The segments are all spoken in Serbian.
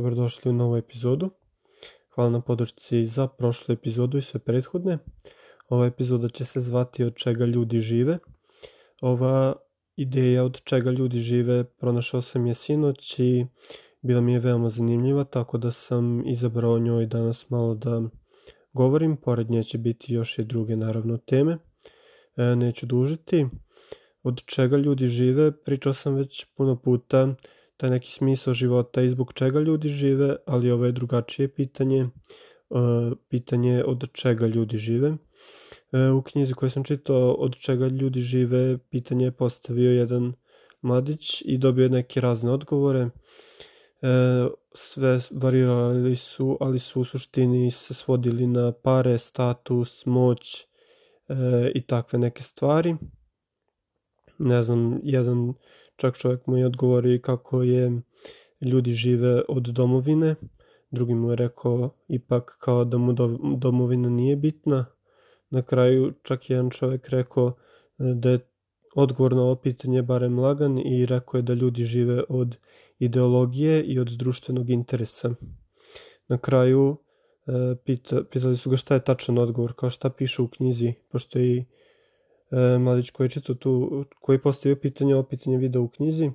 Dobrodošli u novu epizodu. Hvala na podršci za prošlu epizodu i sve prethodne. Ova epizoda će se zvati Od čega ljudi žive. Ova ideja od čega ljudi žive pronašao sam je sinoć i bila mi je veoma zanimljiva, tako da sam izabrao njoj danas malo da govorim. Pored nje će biti još i druge naravno teme. E, neću dužiti. Od čega ljudi žive, pričao sam već puno puta taj neki smisao života i zbog čega ljudi žive, ali ovo je drugačije pitanje, uh, pitanje od čega ljudi žive. Uh, u knjizi koju sam čitao od čega ljudi žive, pitanje je postavio jedan mladić i dobio neke razne odgovore. Uh, sve varirali su, ali su u suštini se svodili na pare, status, moć i takve neke stvari. Ne znam, jedan Čak čovjek mu je odgovorio kako je ljudi žive od domovine, drugi mu je rekao ipak kao da mu domovina nije bitna. Na kraju čak jedan čovjek rekao e, da je odgovor na ovo pitanje barem lagan i rekao je da ljudi žive od ideologije i od društvenog interesa. Na kraju e, pita, pitali su ga šta je tačan odgovor, kao šta piše u knjizi, pošto je i e, koji čitao tu, koji je postavio pitanje, ovo pitanje video u knjizi. E,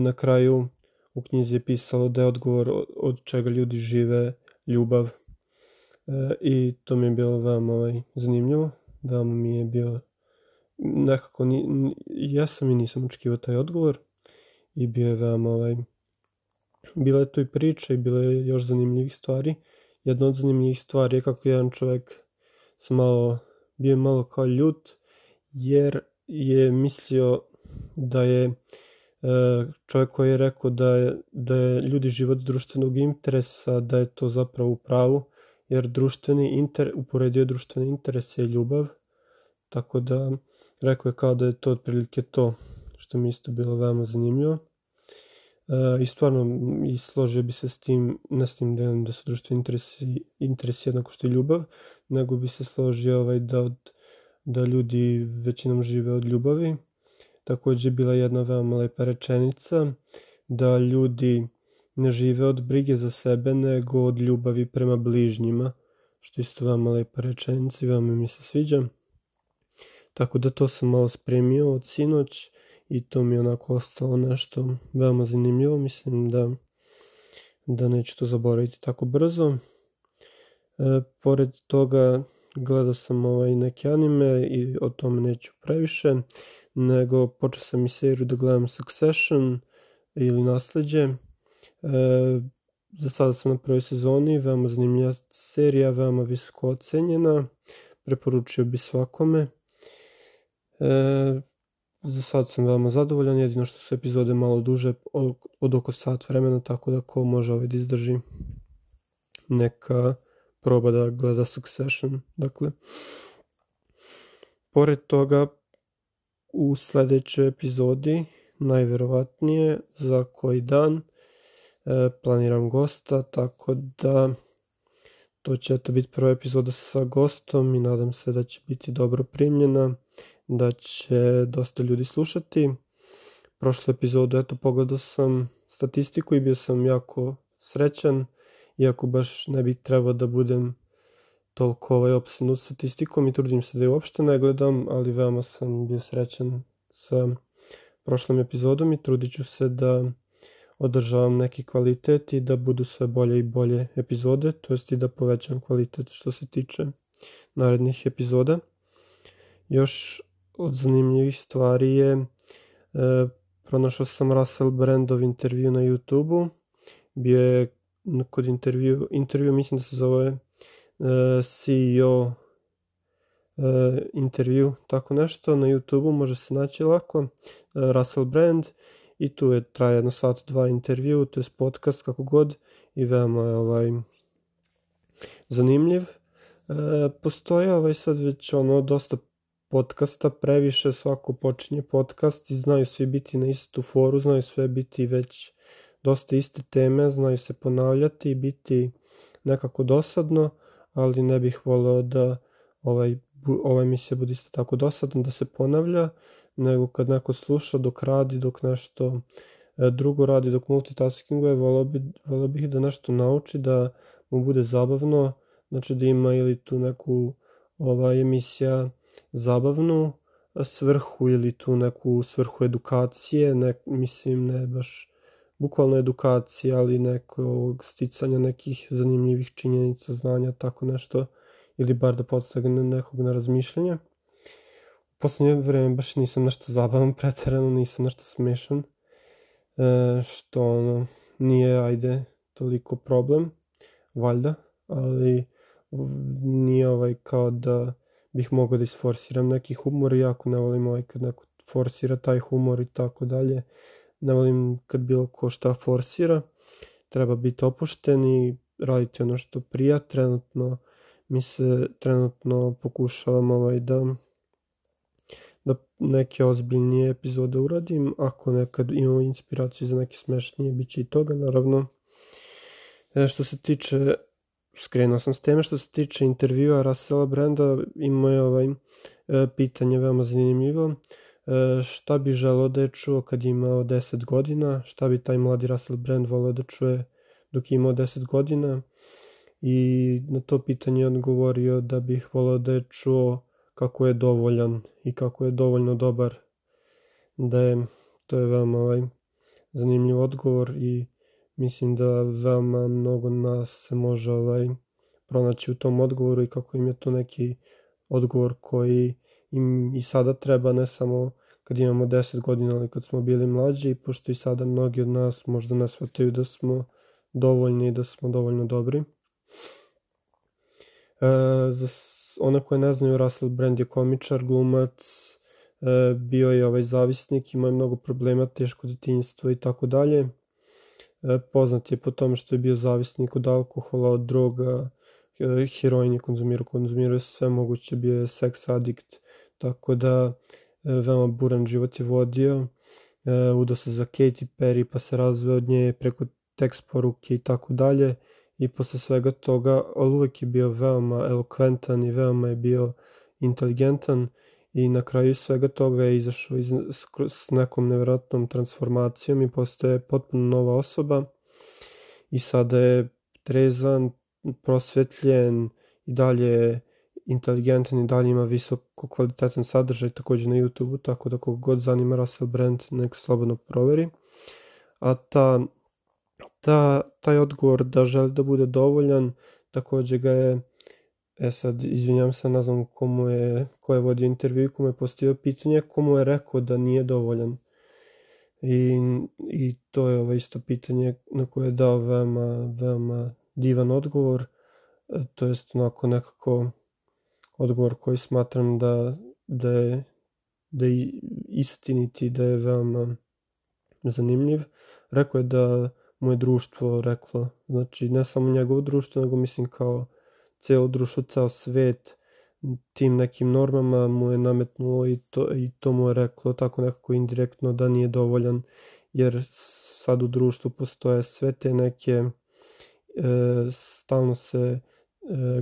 na kraju u knjizi je pisalo da je odgovor od, čega ljudi žive ljubav. E, I to mi je bilo veoma ovaj, zanimljivo, veoma mi je bilo nekako, ni, ja sam i nisam očekivao taj odgovor i bio je veoma ovaj, bila je tu i priča i bila je još zanimljivih stvari. Jedna od zanimljivih stvari je kako jedan čovek sam malo, bio malo kao ljut, jer je mislio da je e, čovjek koji je rekao da je, da je ljudi život društvenog interesa, da je to zapravo u pravu, jer društveni inter, uporedio društveni interes je ljubav, tako da rekao je kao da je to otprilike to, što mi isto bilo veoma zanimljivo. E, I stvarno, i složio bi se s tim, ne s tim delom da su društveni interesi, interesi jednako što je ljubav, nego bi se složio ovaj da od da ljudi većinom žive od ljubavi. Takođe bila jedna veoma lepa rečenica da ljudi ne žive od brige za sebe nego od ljubavi prema bližnjima, što isto veoma lepa rečenica i veoma mi se sviđa. Tako da to sam malo spremio od sinoć i to mi je onako ostalo nešto veoma zanimljivo. Mislim da, da neću to zaboraviti tako brzo. E, pored toga gledao sam ovaj neke anime i o tome neću previše, nego počeo sam i seriju da gledam Succession ili Nasledđe. E, za sada sam na prvoj sezoni, veoma zanimljiva serija, veoma visoko ocenjena, preporučio bi svakome. E, za sad sam veoma zadovoljan, jedino što su epizode malo duže od oko sat vremena, tako da ko može ovaj da izdrži neka proba da gleda Succession. Dakle, pored toga, u sledećoj epizodi, najverovatnije za koji dan, e, planiram gosta, tako da to će to biti prva epizoda sa gostom i nadam se da će biti dobro primljena, da će dosta ljudi slušati. Prošlu epizodu, eto, pogledao sam statistiku i bio sam jako srećan iako baš ne bih trebao da budem toliko ovaj opsednut statistikom i trudim se da je uopšte ne gledam, ali veoma sam bio srećan sa prošlom epizodom i trudit ću se da održavam neki kvalitet i da budu sve bolje i bolje epizode, to jest i da povećam kvalitet što se tiče narednih epizoda. Još od zanimljivih stvari je e, pronašao sam Russell Brandov intervju na YouTube-u. Bio je kod intervju, intervju mislim da se zove uh, e, CEO uh, e, intervju, tako nešto, na YouTube-u može se naći lako, uh, Russell Brand, i tu je traje jedno sat, dva intervju, to je podcast kako god. I veoma je ovaj zanimljiv. Uh, postoje ovaj sad već ono dosta podcasta, previše svako počinje podcast i znaju svi biti na istu foru, znaju sve biti već dosta iste teme, znaju se ponavljati i biti nekako dosadno, ali ne bih voleo da ovaj, ovaj emisija bude isto tako dosadno da se ponavlja, nego kad neko sluša dok radi, dok nešto E, drugo radi dok multitaskinguje, volio, bi, volio bih da nešto nauči, da mu bude zabavno, znači da ima ili tu neku ova emisija zabavnu svrhu ili tu neku svrhu edukacije, ne, mislim ne baš bukvalno edukacije, ali nekog sticanja nekih zanimljivih činjenica, znanja, tako nešto, ili bar da podstagne nekog na razmišljanje. U poslednje vreme baš nisam nešto zabavan preterano, nisam nešto smešan, e, što ono, nije, ajde, toliko problem, valjda, ali nije ovaj kao da bih mogao da isforsiram neki humor, jako ne volim ovaj kad neko forsira taj humor i tako dalje. Ne volim kad bilo ko šta forsira. Treba biti opušten i raditi ono što prija. Trenutno mi se trenutno pokušavam ovaj da da neke ozbiljnije epizode uradim. Ako nekad imam inspiraciju za neke smešnije, bit će i toga, naravno. E, što se tiče skrenuo sam s teme što se tiče intervjua Russella Branda, imao je ovaj e, pitanje veoma zanimljivo. E, šta bi želeo da je čuo kad je imao 10 godina, šta bi taj mladi Russell Brand voleo da čuje dok je imao 10 godina? I na to pitanje je odgovorio da bih voleo da je čuo kako je dovoljan i kako je dovoljno dobar. Da je to je veoma ovaj zanimljiv odgovor i mislim da veoma mnogo nas se može ovaj, pronaći u tom odgovoru i kako im je to neki odgovor koji im i sada treba, ne samo kad imamo 10 godina, ali kad smo bili mlađi, pošto i sada mnogi od nas možda ne shvataju da smo dovoljni i da smo dovoljno dobri. E, za one koje ne znaju, Russell Brand je komičar, glumac, e, bio je ovaj zavisnik, imao je mnogo problema, teško detinjstvo i tako dalje. E, poznat je po tome što je bio zavisnik od alkohola, od droga, e, heroin je konzumirao, konzumirao sve moguće, bio je seks adikt, tako da veoma buran život je vodio. Udao se za Katy Perry pa se razveo od nje preko tekst poruke i tako dalje. I posle svega toga, ali uvek je bio veoma elokventan i veoma je bio inteligentan. I na kraju svega toga je izašao iz, s nekom nevjerojatnom transformacijom i postoje potpuno nova osoba. I sada je trezan, prosvetljen i dalje inteligentan i dalje ima visoko kvalitetan sadržaj takođe na YouTube-u, tako da kog god zanima Russell Brand nek slobodno proveri. A ta, ta, taj odgovor da želi da bude dovoljan, takođe ga je E sad, izvinjam se, ne znam komu je, ko je vodio intervju, komu je postavio pitanje, komu je rekao da nije dovoljan. I, i to je ovo isto pitanje na koje je dao veoma, veoma divan odgovor, e, to jest onako nekako odgovor koji smatram da, da je da je istiniti, da je veoma zanimljiv. Rekao je da mu je društvo reklo, znači ne samo njegovo društvo, nego mislim kao ceo društvo, ceo svet tim nekim normama mu je nametnuo i to, i to mu je reklo tako nekako indirektno da nije dovoljan jer sad u društvu postoje sve te neke e, stalno se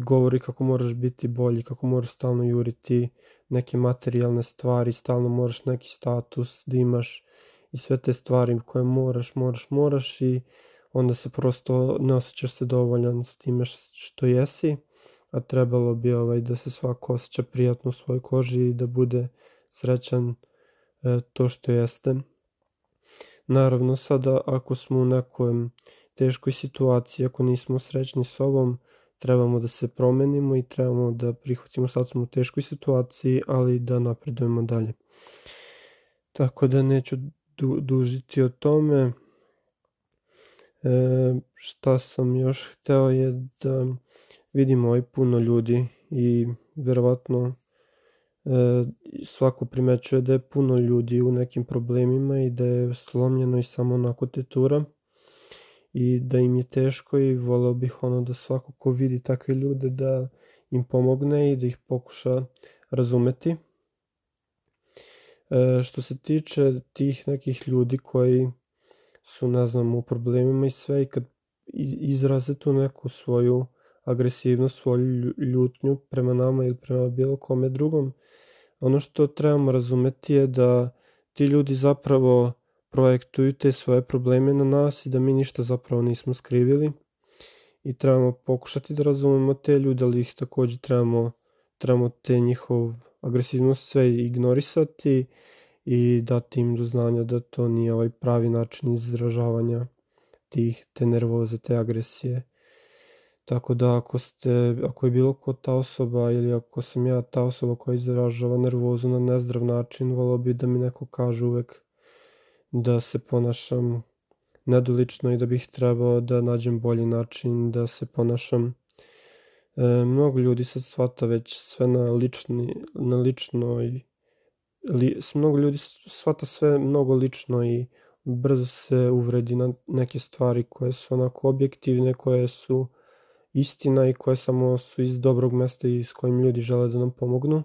govori kako moraš biti bolji, kako moraš stalno juriti neke materijalne stvari, stalno moraš neki status da imaš i sve te stvari koje moraš, moraš, moraš i onda se prosto ne osjećaš se dovoljan s time što jesi a trebalo bi ovaj, da se svako osjeća prijatno u svojoj koži i da bude srećan e, to što jeste. Naravno, sada ako smo u nekoj teškoj situaciji, ako nismo srećni sobom, trebamo da se promenimo i trebamo da prihvatimo sad smo u teškoj situaciji, ali da napredujemo dalje. Tako da neću du dužiti o tome. E, šta sam još hteo je da vidimo i puno ljudi i verovatno e, svako primećuje da je puno ljudi u nekim problemima i da je slomljeno i samo onako tetura i da im je teško i voleo bih ono da svako ko vidi takve ljude da im pomogne i da ih pokuša razumeti. E, što se tiče tih nekih ljudi koji su, ne znam, u problemima i sve i kad izraze tu neku svoju agresivnost, svoju ljutnju prema nama ili prema bilo kome drugom. Ono što trebamo razumeti je da ti ljudi zapravo projektuju te svoje probleme na nas i da mi ništa zapravo nismo skrivili i trebamo pokušati da razumemo te ljude, ali ih takođe trebamo, trebamo te njihov agresivnost sve ignorisati i dati im do znanja da to nije ovaj pravi način izražavanja tih, te nervoze, te agresije. Tako da ako ste, ako je bilo ko ta osoba ili ako sam ja ta osoba koja izražava nervozu na nezdrav način, volao bi da mi neko kaže uvek da se ponašam nedolično i da bih trebao da nađem bolji način da se ponašam. E, mnogo ljudi sad shvata već sve na lični, na ličnoj, li, mnogo ljudi shvata sve mnogo lično i brzo se uvredi na neke stvari koje su onako objektivne, koje su istina i koje samo su iz dobrog mesta i s kojim ljudi žele da nam pomognu.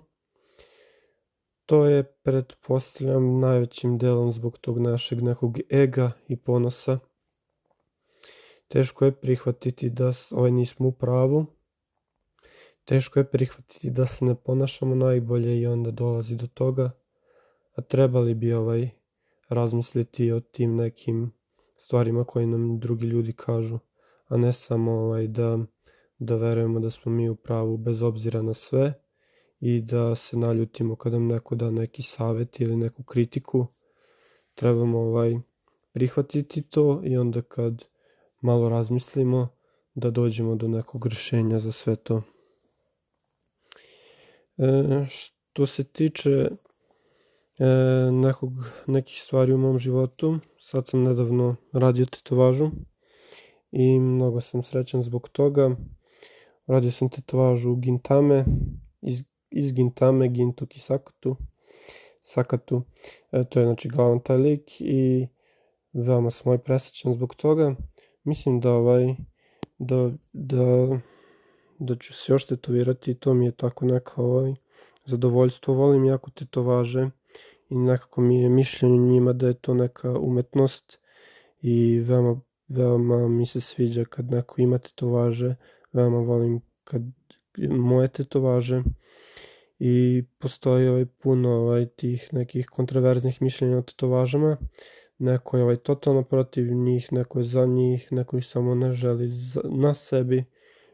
To je, pretpostavljam, najvećim delom zbog tog našeg nekog ega i ponosa. Teško je prihvatiti da ovaj nismo u pravu. Teško je prihvatiti da se ne ponašamo najbolje i onda dolazi do toga. A trebali bi ovaj razmisliti o tim nekim stvarima koje nam drugi ljudi kažu, a ne samo ovaj da, da verujemo da smo mi u pravu bez obzira na sve i da se naljutimo kada nam neko da neki savet ili neku kritiku. Trebamo ovaj prihvatiti to i onda kad malo razmislimo da dođemo do nekog rešenja za sve to. E, što se tiče e, nekog, nekih stvari u mom životu. Sad sam nedavno radio tetovažu i mnogo sam srećan zbog toga. Radio sam tetovažu Gintame, iz, iz Gintame, Gintuk i Sakatu. E, to je znači glavan taj lik i veoma sam ovaj presrećan zbog toga. Mislim da ovaj, da, da, da ću se još tetovirati i to mi je tako neka ovaj, zadovoljstvo. Volim jako tetovaže i nekako mi je mišljenje njima da je to neka umetnost i veoma, veoma mi se sviđa kad neko ima tetovaže, veoma volim kad moje tetovaže i postoji ovaj puno ovaj tih nekih kontroverznih mišljenja o tetovažama. Neko je ovaj totalno protiv njih, neko je za njih, neko ih samo ne želi za, na sebi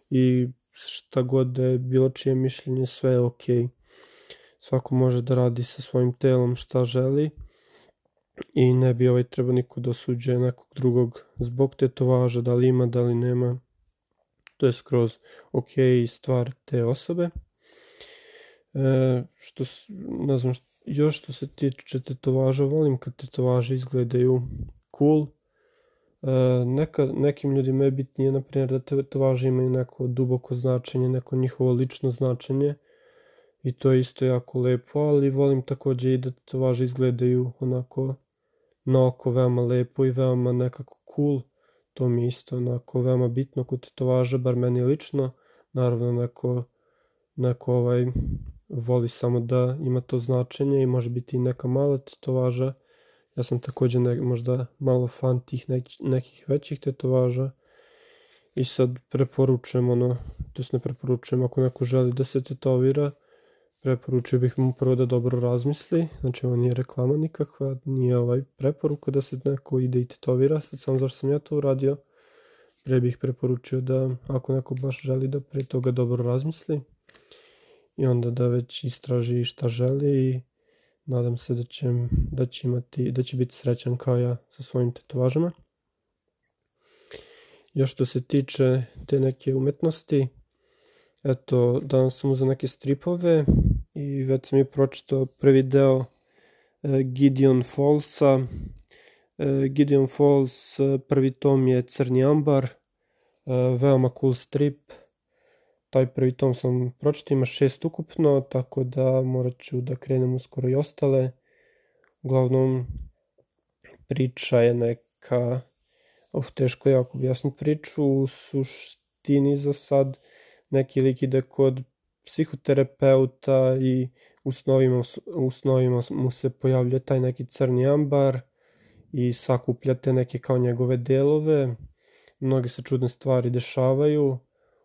i šta god da je bilo čije mišljenje, sve je okej. Svako može da radi sa svojim telom šta želi i ne bi ovaj treba niko da osuđuje nekog drugog zbog tetovaža, da li ima, da li nema. To je skroz ok stvar te osobe. E, što, ne znam, što, još što se tiče tetovaža, volim kad tetovaže izgledaju cool. E, neka, nekim ljudima je bitnije, na primjer, da tetovaže imaju neko duboko značenje, neko njihovo lično značenje i to je isto jako lepo, ali volim takođe i da tetovaže izgledaju onako na oko veoma lepo i veoma nekako cool. To mi je isto onako veoma bitno kod tetovaža, bar meni lično. Naravno neko, neko ovaj, voli samo da ima to značenje i može biti i neka mala tetovaža. Ja sam takođe ne, možda malo fan tih nek, nekih većih tetovaža i sad preporučujem ono, to ne preporučujem ako neko želi da se tetovira, preporučio bih mu prvo da dobro razmisli, znači ovo nije reklama nikakva, nije ovaj preporuka da se neko ide i tetovira, sad samo zašto sam ja to uradio, pre bih preporučio da ako neko baš želi da pre toga dobro razmisli i onda da već istraži šta želi i nadam se da će, da će, imati, da će biti srećan kao ja sa svojim tetovažama. Još što se tiče te neke umetnosti, eto, danas sam uzao neke stripove, i već sam je pročitao prvi deo e, Gideon Fallsa. E, Gideon Falls, e, prvi tom je Crni ambar, veoma cool strip. Taj prvi tom sam pročitao, ima šest ukupno, tako da morat ću da krenem uskoro i ostale. Uglavnom, priča je neka, uh, teško je jako objasniti priču, u suštini za sad neki lik ide kod psihoterapeuta i u snovima, u snovima mu se pojavlja taj neki crni ambar i sakuplja te neke kao njegove delove. Mnoge se čudne stvari dešavaju.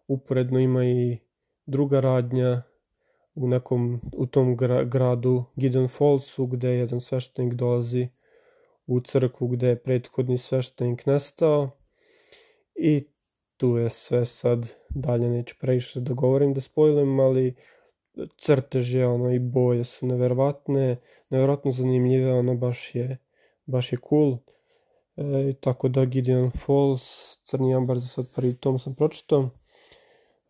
Uporedno ima i druga radnja u nekom, u tom gra, gradu Gideon Fallsu gde jedan sveštenik dolazi u crkvu gde je prethodni sveštenik nestao i tu je sve sad, dalje neću previše da govorim da spojlim, ali crteže ono i boje su neverovatne, neverovatno zanimljive, ono baš je, baš je cool. E, tako da Gideon Falls, Crni ambar za sad prvi tom sam pročitao.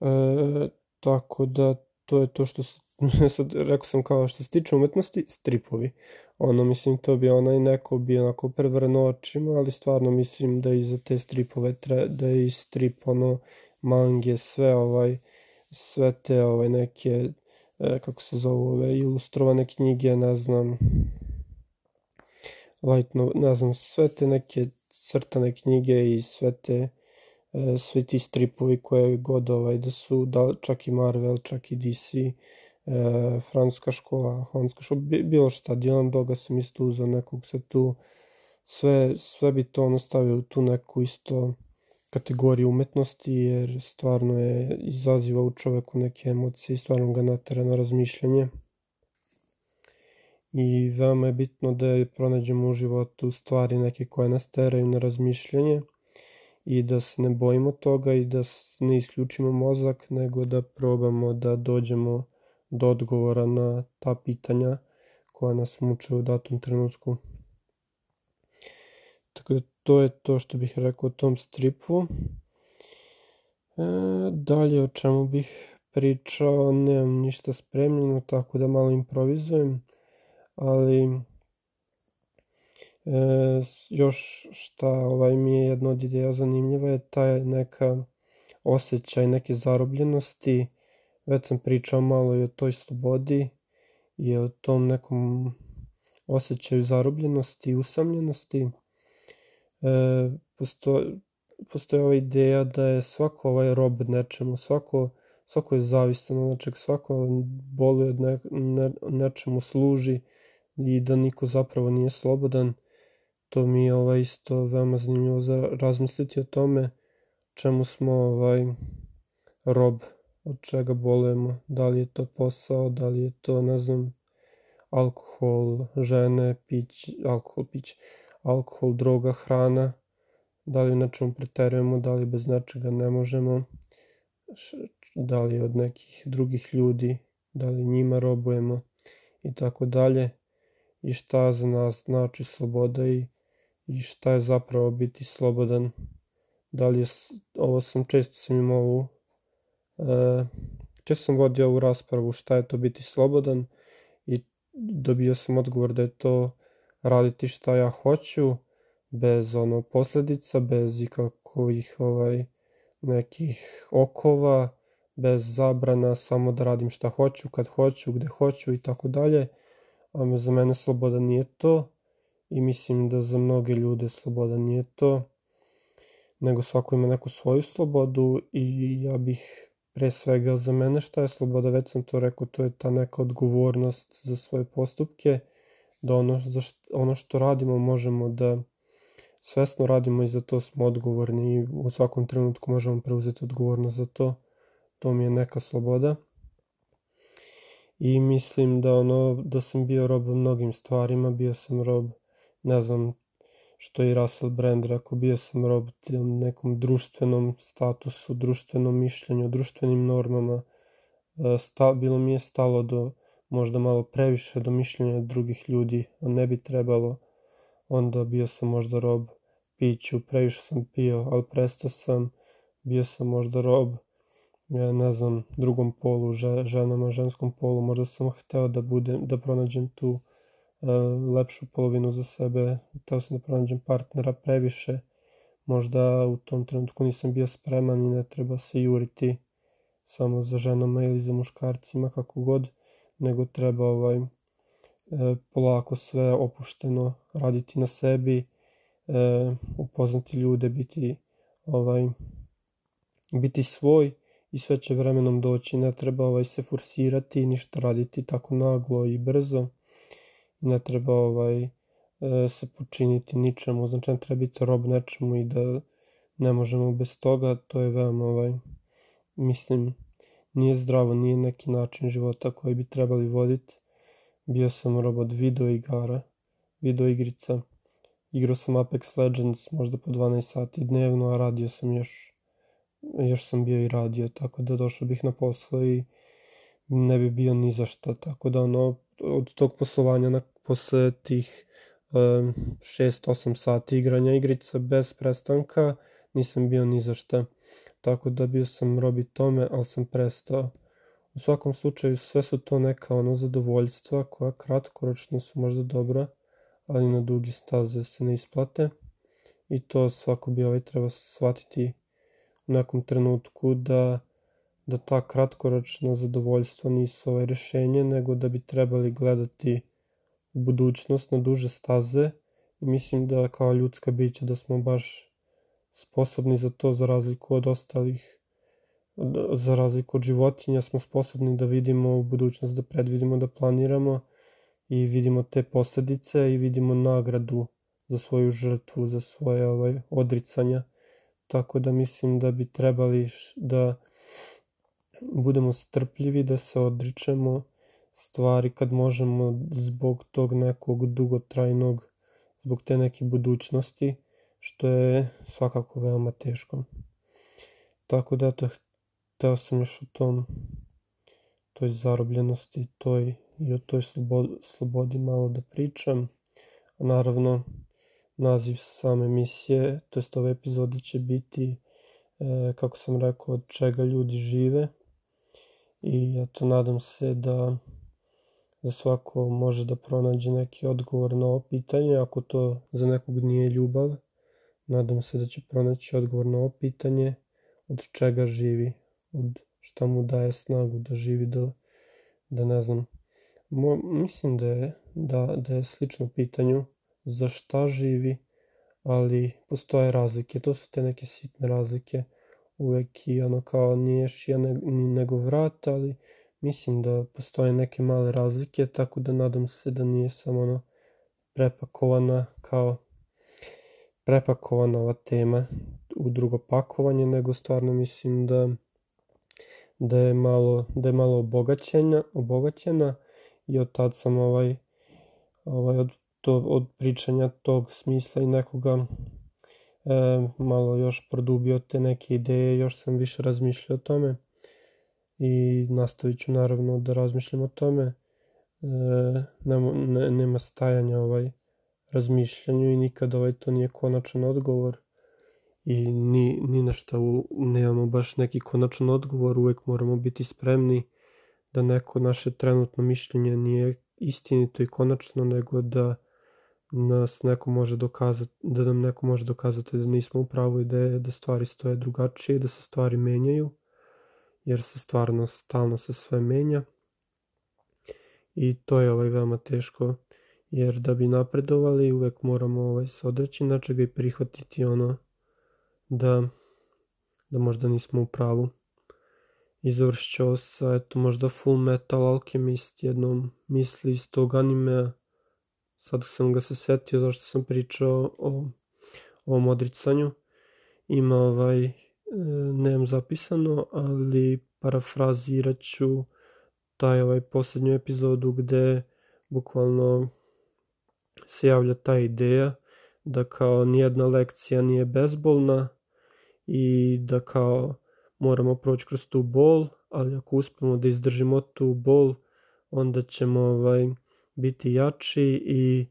E, tako da to je to što se, sad rekao sam kao što se tiče umetnosti, stripovi. Ono, mislim, to bi onaj neko bi onako prevrno očima, ali stvarno mislim da i za te stripove, tre, da je i strip, ono, mange, sve ovaj, sve te ovaj neke, e, kako se zovu ove, ilustrovane knjige, ne znam, light no, ne znam, sve te neke crtane knjige i sve te svi ti stripovi koje god ovaj da su da, čak i Marvel, čak i DC e, francuska škola, holandska škola, bilo šta, Dylan Doga sam isto uzao nekog se tu sve, sve bi to ono stavio u tu neku isto kategoriju umetnosti jer stvarno je izaziva u čoveku neke emocije i stvarno ga natera na razmišljanje. I veoma je bitno da pronađemo u životu stvari neke koje nas teraju na razmišljanje i da se ne bojimo toga i da ne isključimo mozak, nego da probamo da dođemo do odgovora na ta pitanja koja nas muče u datom trenutku. Tako da to je to što bih rekao o tom stripu. E, dalje o čemu bih pričao, nemam ništa spremljeno, tako da malo improvizujem ali e, još šta ovaj, mi je jedna od ideja zanimljiva je taj neka osjećaj neke zarobljenosti. Već sam pričao malo i o toj slobodi i o tom nekom osjećaju zarobljenosti i usamljenosti. E, postoji, postoji ova ideja da je svako ovaj rob nečemu, svako, svako je zavisno od svako boluje od ne, ne, nečemu služi i da niko zapravo nije slobodan. To mi je ovaj isto veoma zanimljivo za razmisliti o tome čemu smo ovaj rob, od čega bolujemo, da li je to posao, da li je to, ne znam, alkohol, žene, pić, alkohol, pić, alkohol, droga, hrana, da li na čemu preterujemo, da li bez nečega ne možemo, da li od nekih drugih ljudi, da li njima robujemo i tako dalje. I šta za nas znači sloboda i, i šta je zapravo biti slobodan. Da li je, ovo sam često sam imao ovu, e, često sam vodio ovu raspravu šta je to biti slobodan? I dobio sam odgovor da je to raditi šta ja hoću, bez ono posledica, bez ikakvih ovaj, nekih okova, bez zabrana, samo da radim šta hoću, kad hoću, gde hoću i tako dalje. A za mene sloboda nije to i mislim da za mnoge ljude sloboda nije to, nego svako ima neku svoju slobodu i ja bih pre svega za mene šta je sloboda, već sam to rekao, to je ta neka odgovornost za svoje postupke, da ono, za što, ono što radimo možemo da svesno radimo i za to smo odgovorni i u svakom trenutku možemo preuzeti odgovornost za to. To mi je neka sloboda i mislim da ono da sam bio rob mnogim stvarima, bio sam rob ne znam što je i Russell Brand rekao, bio sam rob nekom društvenom statusu, društvenom mišljenju, društvenim normama. E, sta, bilo mi je stalo do možda malo previše do mišljenja drugih ljudi, a ne bi trebalo. Onda bio sam možda rob piću, previše sam pio, ali prestao sam, bio sam možda rob ja ne znam, drugom polu, ženama, ženskom polu, možda sam hteo da budem, da pronađem tu lepšu polovinu za sebe, hteo sam da pronađem partnera previše, možda u tom trenutku nisam bio spreman i ne treba se juriti samo za ženama ili za muškarcima, kako god, nego treba ovaj, e, polako sve opušteno raditi na sebi, e, upoznati ljude, biti ovaj biti svoj i sve će vremenom doći, ne treba ovaj se forsirati, ništa raditi tako naglo i brzo, ne treba ovaj e, se počiniti ničemu, znači ne treba biti rob nečemu i da ne možemo bez toga, to je veoma ovaj, mislim, nije zdravo, nije neki način života koji bi trebali voditi. Bio sam rob od video igara, video igrica igrao sam Apex Legends možda po 12 sati dnevno, a radio sam još, još sam bio i radio, tako da došao bih na posao i ne bi bio ni za šta, tako da ono, od tog poslovanja na, posle tih 6-8 sati igranja igrica bez prestanka, nisam bio ni za šta. Tako da bio sam robi tome, ali sam prestao. U svakom slučaju sve su to neka ono zadovoljstva koja kratkoročno su možda dobra, ali na dugi staze se ne isplate. I to svako bi ovaj treba shvatiti u nekom trenutku da, da ta kratkoročna zadovoljstva nisu ovaj rešenje, nego da bi trebali gledati u budućnost na duže staze i mislim da kao ljudska bića da smo baš sposobni za to za razliku od ostalih za razliku od životinja smo sposobni da vidimo u budućnost, da predvidimo, da planiramo i vidimo te posledice i vidimo nagradu za svoju žrtvu, za svoje ovaj, odricanja. Tako da mislim da bi trebali da budemo strpljivi, da se odričemo stvari kad možemo zbog tog nekog dugotrajnog, zbog te neke budućnosti, što je svakako veoma teško. Tako da eto, hteo sam još o tom, toj zarobljenosti, toj i o toj slobodi, slobodi malo da pričam. A naravno, naziv same emisije, to jest ove epizode će biti, e, kako sam rekao, od čega ljudi žive. I eto, nadam se da da svako može da pronađe neki odgovor na ovo pitanje, ako to za nekog nije ljubav, nadam se da će pronaći odgovor na ovo pitanje, od čega živi, od šta mu daje snagu da živi do, da ne znam, Mo, mislim da je, da, da je slično pitanju za šta živi, ali postoje razlike, to su te neke sitne razlike, uvek i ono kao nije šija nego vrat, ali Mislim da postoje neke male razlike, tako da nadam se da nije samo ono prepakovana kao prepakovana ova tema u drugo pakovanje, nego stvarno mislim da da je malo, da je malo obogaćena, obogaćena i od tad sam ovaj, ovaj od, to, od pričanja tog smisla i nekoga e, malo još produbio te neke ideje, još sam više razmišljao o tome i nastavit ću naravno da razmišljam o tome. E, nema, ne, nema stajanja ovaj razmišljanju i nikad ovaj to nije konačan odgovor. I ni, ni na šta u, nemamo baš neki konačan odgovor, uvek moramo biti spremni da neko naše trenutno mišljenje nije istinito i konačno, nego da nas neko može dokazati, da nam neko može dokazati da nismo u pravu i da, da stvari stoje drugačije, da se stvari menjaju jer se stvarno stalno se sve menja. I to je ovaj veoma teško jer da bi napredovali uvek moramo ovaj se odreći načega i prihvatiti ono da da možda nismo u pravu. I završit ću sa eto možda Full Metal Alchemist jednom misli iz tog anime sad sam ga se setio zašto sam pričao o ovom odricanju. Ima ovaj nemam zapisano, ali parafrazirat ću taj ovaj posljednju epizodu gde bukvalno se javlja ta ideja da kao nijedna lekcija nije bezbolna i da kao moramo proći kroz tu bol, ali ako uspemo da izdržimo tu bol, onda ćemo ovaj, biti jači i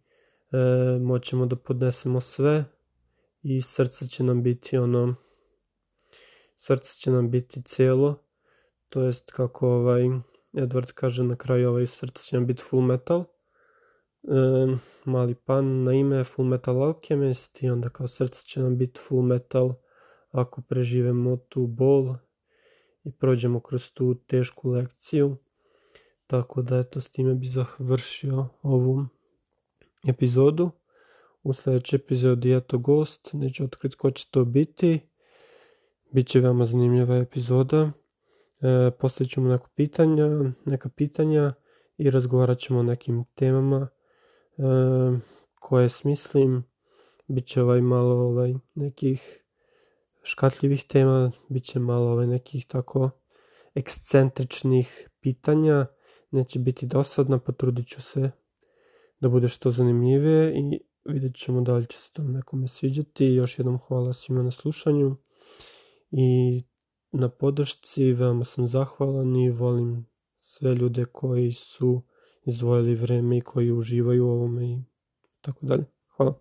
e, moćemo da podnesemo sve i srce će nam biti ono srce će nam biti celo, to jest kako ovaj Edward kaže na kraju ovaj srce će nam biti full metal, e, mali pan na ime Full Metal Alchemist i onda kao srce će nam biti full metal ako preživemo tu bol i prođemo kroz tu tešku lekciju. Tako da eto s time bi završio ovu epizodu. U sledećoj epizodi eto gost, neću otkriti ko će to biti. Biće veoma zanimljiva epizoda. E, postavit ćemo neko pitanja, neka pitanja i razgovarat ćemo o nekim temama e, koje smislim. Biće ovaj malo ovaj nekih škatljivih tema, biće malo ovaj nekih tako ekscentričnih pitanja. Neće biti dosadna, potrudit ću se da bude što zanimljivije i vidjet ćemo da li će se to nekome sviđati. Još jednom hvala svima na slušanju i na podršci, veoma sam zahvalan i volim sve ljude koji su izdvojili vreme i koji uživaju u ovome i tako dalje. Hvala.